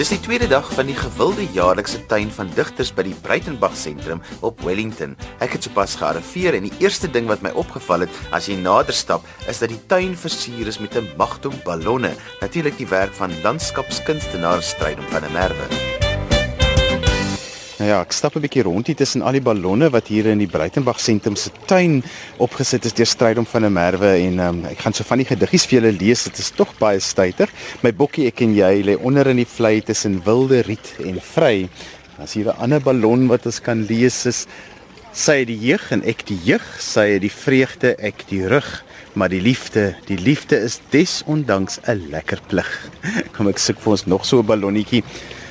Dis die tweede dag van die gewilde jaarlikse tuin van digters by die Breitenberg sentrum op Wellington. Ek het sopas gearriveer en die eerste ding wat my opgeval het as jy nader stap, is dat die tuin versier is met 'n magdom ballonne, natuurlik die werk van landskapskunstenaar Strydom van der Merwe. Nou ja, ek stap 'n bietjie rond hier tussen al die ballonne wat hier in die Breitenberg sentrum se tuin opgesit is deur Strydom van der Merwe en um, ek gaan so van die gediggies vir julle lees. Dit is tog baie styter. My bokkie ek en jy lê onder in die vlei tussen wilde riet en vry. As hier 'n ander ballon wat ons kan lees is sy die jeug en ek die jeug, sy die vreugde, ek die rug maar die liefde, die liefde is desondanks 'n lekker plig. Kom ek soek vir ons nog so 'n ballonnetjie.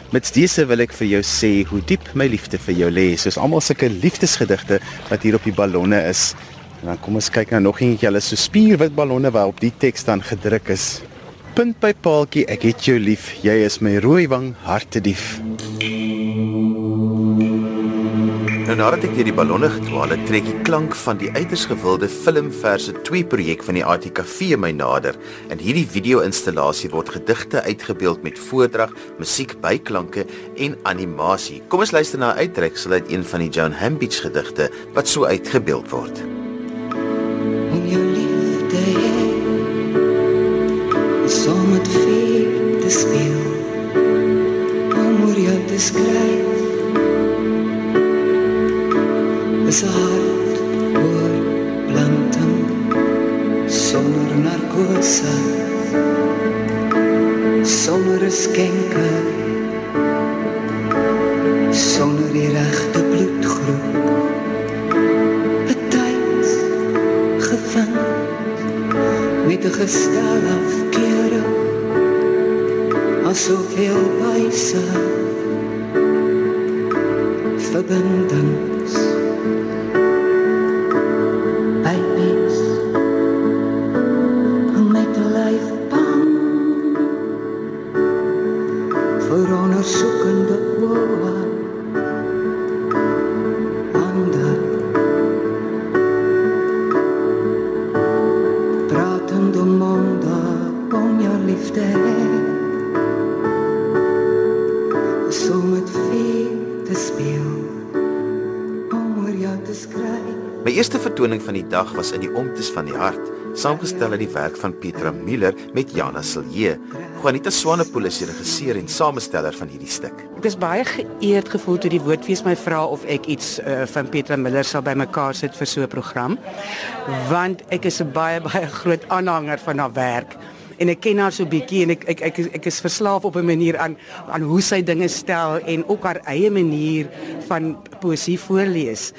Met dese wil ek vir jou sê hoe diep my liefde vir jou lê. Soos almal sulke liefdesgedigte wat hier op die ballonne is. En dan kom ons kyk na nog eentjie. Hulle so spierwit ballonne waarop die teks dan gedruk is. Punt by paaltjie, ek het jou lief. Jy is my rooi wang hartedief. Nou nadat ek deur die ballonne gedwaal het, trek die klank van die uiters gewilde filmverse 2 projek van die ATKV my nader. In hierdie video-installasie word gedigte uitgebeeld met voordrag, musiek, byklanke en animasie. Kom ons luister na 'n uittreksel uit een van die Joan Hambidge gedigte wat so uitgebeeld word. Om jou liefde som het vir te speel. Om oor jou te skryf is 'n hart oor planting vertoning van die dag was in die Omtes van die Hart, saamgestel uit die werk van Petra Müller met Jana Silje. Juanita Swanepoel is die regisseur en samesteller van hierdie stuk. Ek is baie geëerd gevoel toe die woordfees my vra of ek iets uh, van Petra Müller sal bymekaar sit vir so 'n program, want ek is 'n baie baie groot aanhanger van haar werk en ek ken haar so bietjie en ek ek ek ek is verslaaf op 'n manier aan aan hoe sy dinge stel en ook haar eie manier van poesie voorlees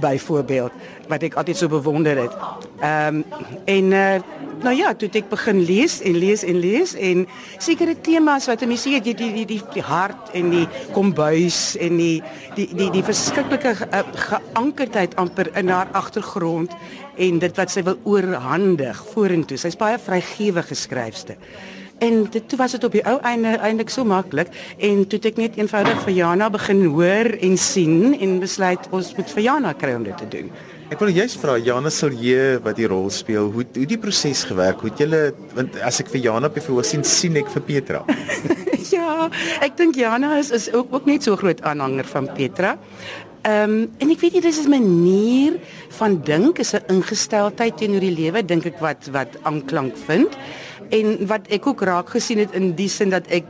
byvoorbeeld wat ek altyd so bewonder het. Ehm um, en uh, nou ja, toe ek begin lees en lees en lees en sekere temas wat mense weet die die die die, die hart en die kombuis en die die die die verskriklike ge, uh, geankerdheid amper in haar agtergrond en dit wat sy wil oorhandig vorentoe. Sy's baie vrygewige skryfster. En dit toe was dit op die ou einde eintlik so maklik en toe het ek net eenvoudig vir Jana begin hoor en sien en besluit ons moet vir Jana kry om dit te doen. Ek wil juist vra Jana Silje wat die rol speel, hoe hoe die proses gewerk? Hoe het julle want as ek vir Jana op die verhoog sien, sien ek vir Petra. ja, ek dink Jana is is ook ook net so groot aanhanger van Petra. Ehm um, en ek weet nie dis 'n manier van dink, is 'n ingesteldheid teenoor die lewe dink ek wat wat aanklank vind en wat ek ook raak gesien het in die sin dat ek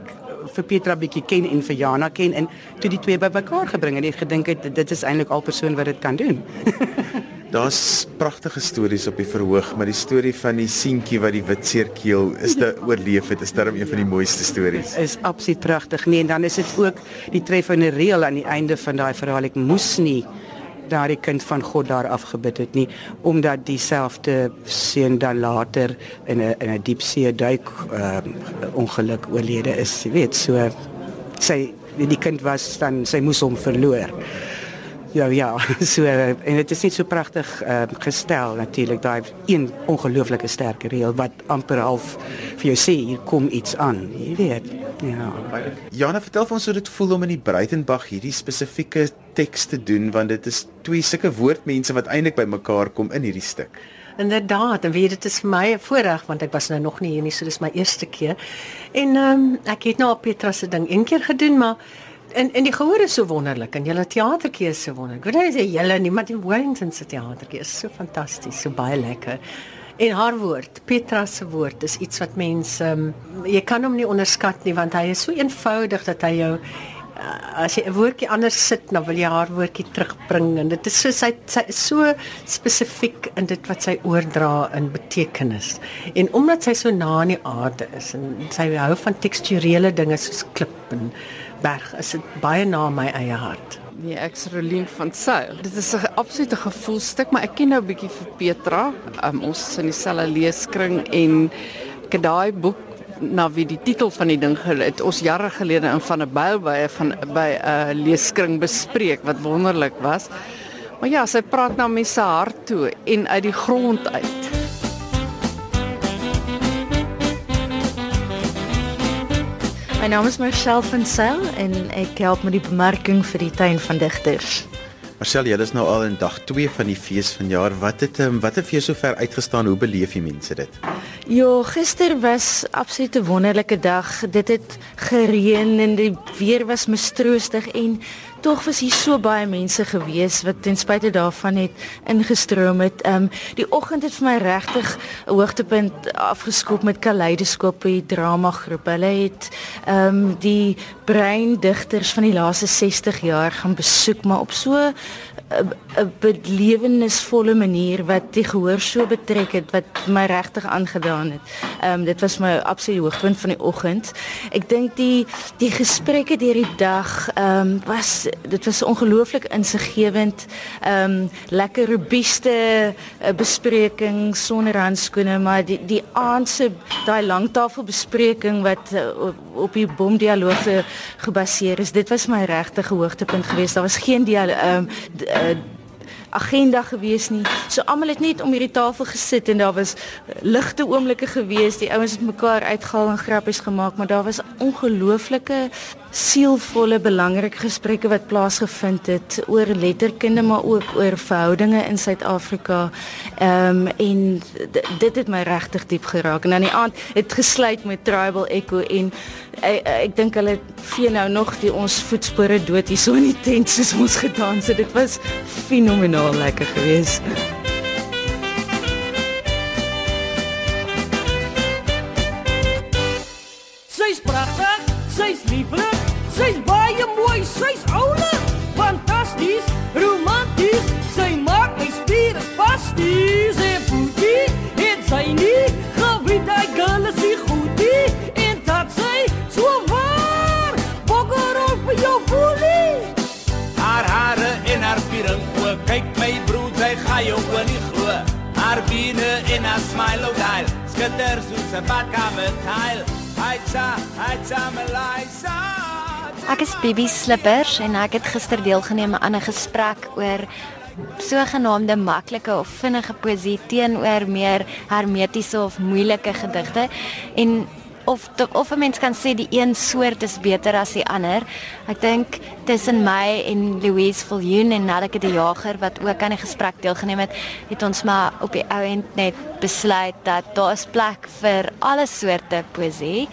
vir Petra bietjie ken en vir Jana ken en toe die twee bymekaar gebring en ek gedink het dit is eintlik al persoon wat dit kan doen. Daar's pragtige stories op die verhoog, maar die storie van die seentjie wat die wit seerkeel is te oorleef het, is darm een van die mooiste stories. Is absoluut pragtig. Nee, en dan is dit ook die treffende reël aan die einde van daai verhaal. Ek moes nie daardie kind van God daar afgebid het nie omdat dieselfde seun dan later in 'n in 'n diepsee duik uh, ongeluk oorlede is, jy weet, so sy die kind was dan sy moes hom verloor. Ja ja, so en dit is net so pragtig uh, gestel natuurlik daai een ongelooflike sterk reël wat amper half vir jou sê hier kom iets aan, jy weet. Ja. Jana, vertel vir ons hoe dit voel om in die Breitenberg hierdie spesifieke teks te doen want dit is twee sulke woordmense wat eintlik by mekaar kom in hierdie stuk. Inderdaad, en weet dit is vir my 'n voorreg want ek was nou nog nie hier nie, so dis my eerste keer. En ehm um, ek het nou al Petra se ding een keer gedoen, maar en en die gehoor is so wonderlik en julle teatertjie is so wonderlik. Ek weet nie as julle nie, maar die Wellington se teatertjie is so fantasties, so baie lekker. En haar woord, Petra se woord is iets wat mense um, jy kan hom nie onderskat nie want hy is so eenvoudig dat hy jou as jy 'n woordjie anders sit, dan wil jy haar woordjie terugbring en dit is so sy sy is so spesifiek in dit wat sy oordra in betekenis. En omdat sy so na in die aarde is en sy hou van teksturele dinge soos klip en berg, is dit baie na my eie hart. Nee, ek's Rolien van Sail. Dit is 'n absolute gevoelstuk, maar ek ken nou 'n bietjie vir Petra. Um, ons is in dieselfde leeskring en ek het daai boek na wie die titel van die ding het ons jare gelede in van 'n byl by van by 'n uh, leeskring bespreek wat wonderlik was. Maar ja, sy praat na mense hart toe en uit die grond uit. My naam is Marcel van Sail en ek help met die bemarking vir die tuin van digters. Marcel, jy is nou al in dag 2 van die fees van jaar. Wat het um, wat het vir jou sover uitgestaan? Hoe beleef die mense dit? Ja, gister was absoluut 'n wonderlike dag. Dit het gereën en die weer was mistroostig en tog was hier so baie mense gewees wat ten spyte daarvan het ingestroom het. Ehm um, die oggend het vir my regtig 'n hoogtepunt afgeskop met Kaleidoskop die drama groep. Hulle het ehm um, die breindigters van die laaste 60 jaar gaan besoek, maar op so 'n belewenisvolle manier wat die gehoor so betrek het wat my regtig aangedaan het. Ehm um, dit was my absolute hoogtepunt van die oggend. Ek dink die die gesprekke deur die dag ehm um, was dit was ongelooflik insiggewend. Ehm um, lekker robuuste uh, bespreking sonder handskoene, maar die die aand se daai langtafelbespreking wat uh, op die bomdialoog gebaseer is, dit was my regte hoogtepunt geweest. Daar was geen ehm um, agenda gewees nie. So almal het net om hierdie tafel gesit en daar was ligte oomblikke gewees. Die ouens het mekaar uitgehaal en grappies gemaak, maar daar was ongelooflike sielvolle belangrike gesprekke wat plaasgevind het oor letterkunde maar ook oor verhoudinge in Suid-Afrika. Ehm um, en dit het my regtig diep geraak. En aan die aand het gesluit met Tribal Echo en ek, ek dink hulle vee nou nog die ons voetspore dood hier so in die tent soos ons gedans het. Dit was fenomenaal lekker geweest. Sy's pragtig, sy's lieflik, sy's baie mooi, sy's oulik, fantasties, romanties, sy maak my spiere pasties en voetie, en sy nie, geweet hy girl is die goedie, en dat sy so waar, bokker op jou voelie. Haar hare en haar piering, o, kyk my broer, hy gaan jou oor nie glo. Haar bene en haar smile, o, geil, skitter soos 'n badkamer tile. Aitsa, aitsa Melisa. Ek is Bibi Slippers en ek het gister deelgeneem aan 'n gesprek oor sogenaamde maklike of vinnige poesie teenoor meer hermetiese of moeilike gedigte en of te, of 'n mens kan sê die een soort is beter as die ander. Ek dink tussen my en Louise Viljoen en Nelleke die Jager wat ook aan die gesprek deelgeneem het, het ons maar op die ou end net besluit dat daar is plek vir alle soorte poesie.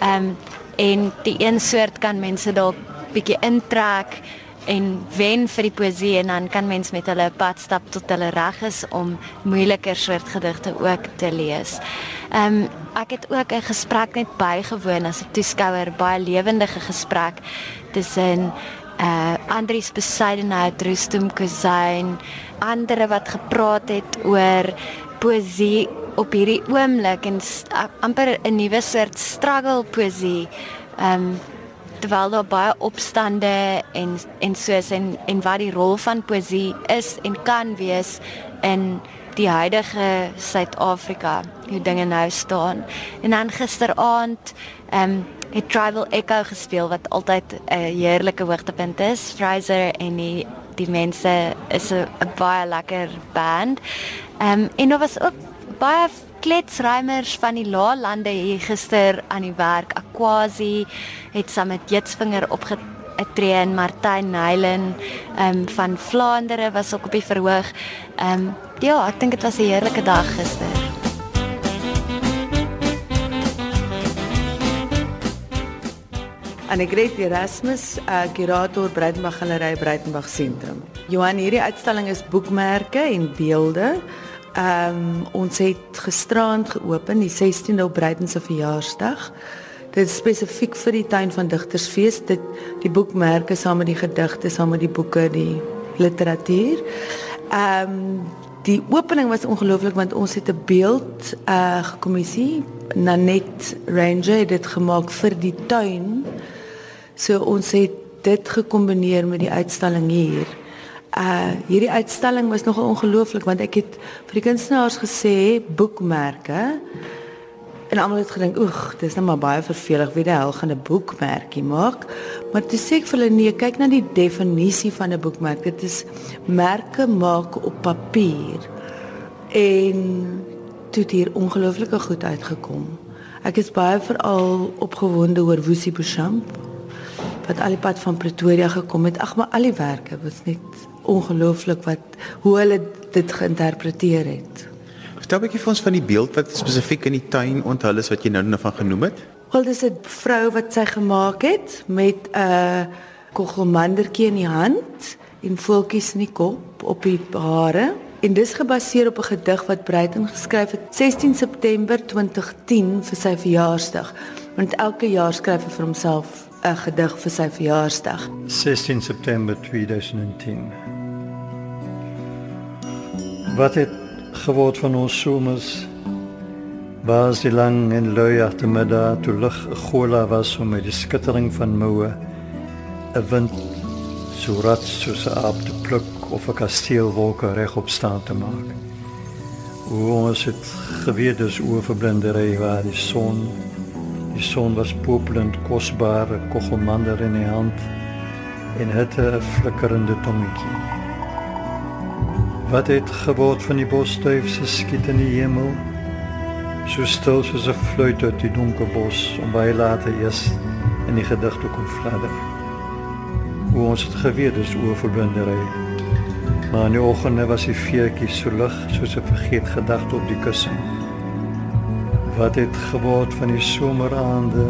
Ehm um, en die een soort kan mense dalk bietjie intrek en wen vir die poesie en dan kan mens met hulle pad stap tot hulle reg is om moeiliker soort gedigte ook te lees. Ehm um, ek het ook 'n gesprek net bygewoon as 'n toeskouer, baie lewendige gesprek tussen uh Andries Besaidenhout, Rustum Kuzain, ander wat gepraat het oor poesie op hierdie oomblik en amper 'n nuwe soort struggle poesie. Ehm um, terwyl daar baie opstande en en soos en en wat die rol van poesie is en kan wees in die huidige Suid-Afrika, hoe dinge nou staan. En dan gisteraand ehm um, het Tribal Echo gespeel wat altyd 'n heerlike hoogtepunt is. Fraser en die die mense is 'n baie lekker band. Ehm um, en daar was ook baie kletsrymers van die Laalande hier gister aan die werk. Aquasi het saam met Jetsvinger opgetree en Martyn Nylen um, van Vlaandere was ook op die verhoog. Ehm um, Ja, ek dink dit was 'n heerlike dag gister. Annegret Erasmus, uh, kurator Breitenberg Galery Breitenberg Sentrum. Johan, hierdie uitstalling is boekmerke en beelde. Ehm um, ons het gisterand geopen die 16de op Breiten se verjaarsdag. Dit is spesifiek vir die tuin van digtersfees. Dit die boekmerke saam met die gedigte, saam met die boeke, die literatuur. Ehm um, die opening was ongelooflik want ons het 'n beeld uh gekommissie Nanet Ranger het dit gemaak vir die tuin. So ons het dit gekombineer met die uitstalling hier. Uh hierdie uitstalling was nogal ongelooflik want ek het vir die kunstenaars gesê boekmerke. En almal het gedink oeg dis nou maar baie vervelig. Wie die hel gaan 'n boekmerkie maak? Maar toe sê ek vir hulle nee kyk na die definisie van 'n boekmerk. Dit is merke maak op papier. En toe het hier ongelooflike goed uitgekom. Ek is baie veral opgewonde oor Woesie Bouchamp wat al die pad van Pretoria gekom het. Ag maar al die werke was net ongelooflik wat hoe hulle dit geïnterpreteer het. Vertel 'n bietjie vir ons van die beeld wat spesifiek in die tuin onthul is wat jy nou net van genoem het. Wel dis 'n vrou wat sy gemaak het met 'n uh, kogelmandertjie in die hand en voeltjies in die kop op die hare. En dis gebaseer op 'n gedig wat Breiten geskryf het 16 September 2010 vir sy verjaarsdag. Want elke jaar skryf hy vir homself 'n gedig vir sy verjaarsdag. 16 September 2010. Wat het geword van ons somers? Was die lang en lui agtermiddag toe lig 'n gola was om met die skittering van moue 'n wind so rat soos 'n aap te pluk of 'n kasteelwolke regop staan te maak. O ons het geweet dis oorverblindery waar die son die son was popelend kosbare kogelmander in die hand en het 'n flikkerende tongetjie. Wat het geword van die bosstuif se skiet in die hemel? So stil soos 'n fluit uit die donker bos om baie later eers in die gedigte kom fladder. Hoe ons het geweet dis oorverblindery. Maar in die oggende was die veertjie so lig soos 'n vergeet gedagte op die kussing. Wat het geword van die someraande?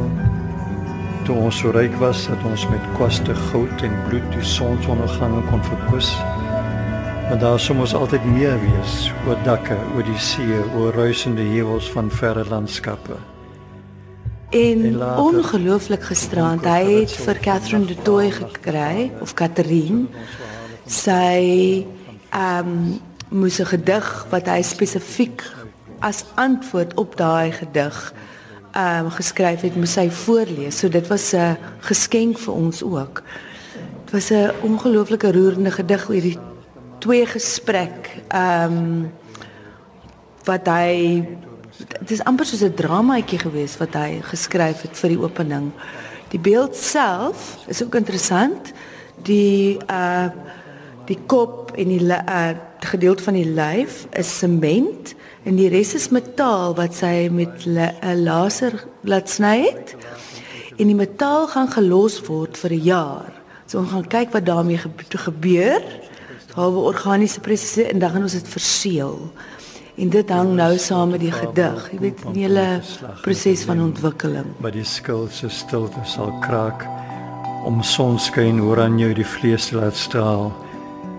Toe ons so ryk was dat ons met kwaste goud en bloed die sonsondergange kon verkwis. Maar daar sou mos altyd meer wees oor dakke, oor die see, oor ruisende heuwels van verre landskappe. En, en ongelooflik gisterand, hy het vir Catherine de Toey gekry of Catherine sy ehm um, moes 'n gedig wat hy spesifiek as antwoord op daai gedig ehm um, geskryf het, moes hy voorlees. So dit was 'n geskenk vir ons ook. Dit was 'n ongelooflike roerende gedig oor die twee gesprek ehm um, wat hy dit is amper soos 'n dramaatjie gewees wat hy geskryf het vir die opening. Die beeld self is ook interessant. Die uh die kop en die uh gedeelte van die lyf is sement en die res is metaal wat sy met 'n laser laat sny het. En die metaal gaan gelos word vir 'n jaar. So ons gaan kyk wat daarmee gebeur. Halwe organiese prosesse en dan gaan ons dit verseël. En dit hang nou saam met die gedig. Jy weet, 'n hele proses van ontwikkeling. Maar die skil se stilte sal kraak om sonskyn oor aan jou die vlees laat straal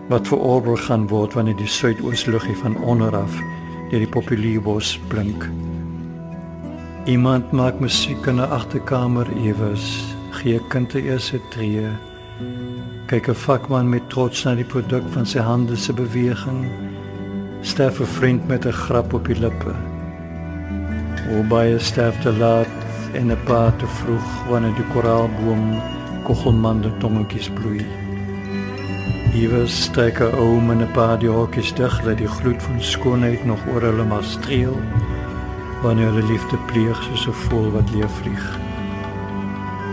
wat verorbel gaan word wanneer die suidoosluggie van onder af deur die populierbos blink. Iemand maak musiek in 'n agterkamer ewes, gee kind te eerste tree. Kyk 'n vakman met trots na die produk van sy hande se beweging. Sterf 'n vriend met 'n grap op die lippe. O baie sterf te laat en 'n paar te vroeg wanneer die koraalboom kogelmande tongetjies bloei. Iewers steek 'n oom en 'n paar die hokkies dig dat die gloed van skoonheid nog oor hulle maar streel wanneer hulle liefde pleeg soos 'n voël wat leef vlieg.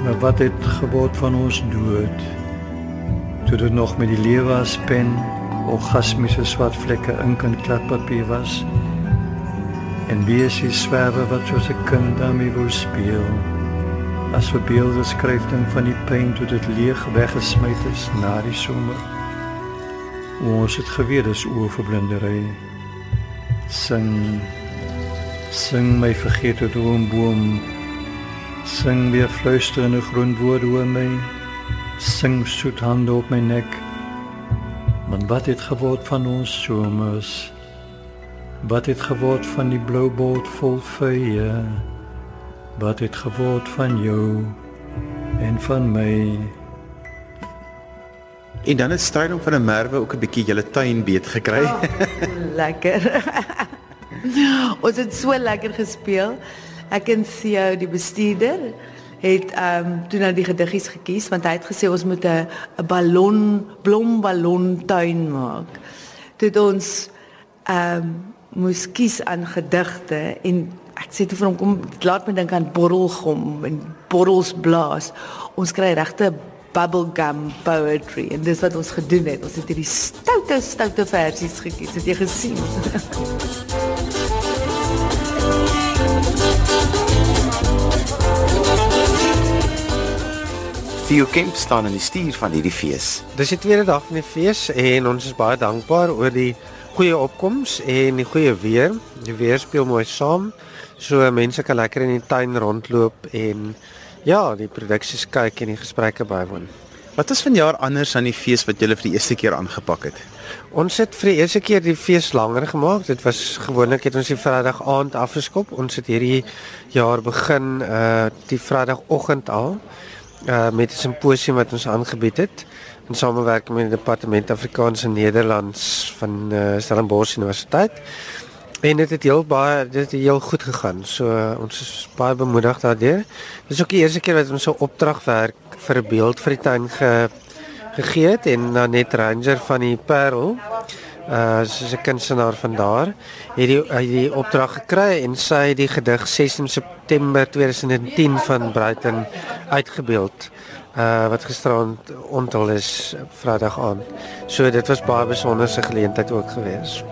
Maar wat het geword van ons dood? Toe dit nog met die lewe as pen orgasmiese swart vlekke ink en kladpapier was en besie swerwe wat soos 'n kind daarmee wou speel as verbeelde skryfding van die pyn toe dit leeg weggesmy is na die somer ons het geweet dis oorverblindery Sing sing my vergete droomboom. Sing weer fluisterende grondwoorde oor my. Sing soet hande op my nek. Want wat het geword van ons somers? Wat het geword van die blou boot vol vye? Wat het geword van jou en van my? En dan het strydom van 'n merwe ook 'n bietjie julle tuin beet gekry. Oh, lekker. Ons het so lekker gespeel. Ek en Theo die bestuurder het ehm um, toe nou die gediggies gekies want hy het gesê ons moet 'n 'n ballon blomballon tuin maak. Toe het ons ehm um, moes kies aan gedigte en ek sê toe vir hom kom laat my dink aan borrelgom en borrels blaas. Ons kry regte bubblegum poetry en dis wat ons gedoen het. Ons het hierdie stoute stoute versies gekies. Het jy gesien? Theo Kemp staan in die stuur van hierdie fees. Dis die tweede dag van die fees en ons is baie dankbaar oor die goeie opkoms en die goeie weer. Die weer speel mooi saam. So mense kan lekker in die tuin rondloop en ja, die produksies kyk en die gesprekke bywoon. Wat is vanjaar anders aan die fees wat julle vir die eerste keer aangepak het? Ons het vir die eerste keer die fees langer gemaak. Dit was gewoonlik het ons die Vrydag aand afgeskop. Ons het hierdie jaar begin uh die Vrydagoggend al uh met 'n simposium wat ons aangebied het in samewerking met die Departement Afrikaans en Nederlands van uh, Stellenbosch Universiteit. En dit het heel baie dit het heel goed gegaan. So uh, ons is baie bemoedig daardeur. Dis ook die eerste keer wat ons so opdragwerk vir 'n beeld vir die tuin ge, gegee het en dan net Ranger van die Parel uh soos 'n kunstenaar van daar het die uh, die opdrag gekry en sy het die gedig 16 September 2010 van Brighton uitgebeeld uh wat gisterand onthul is Vrydag aand. So dit was baie besonderse geleentheid ook geweest.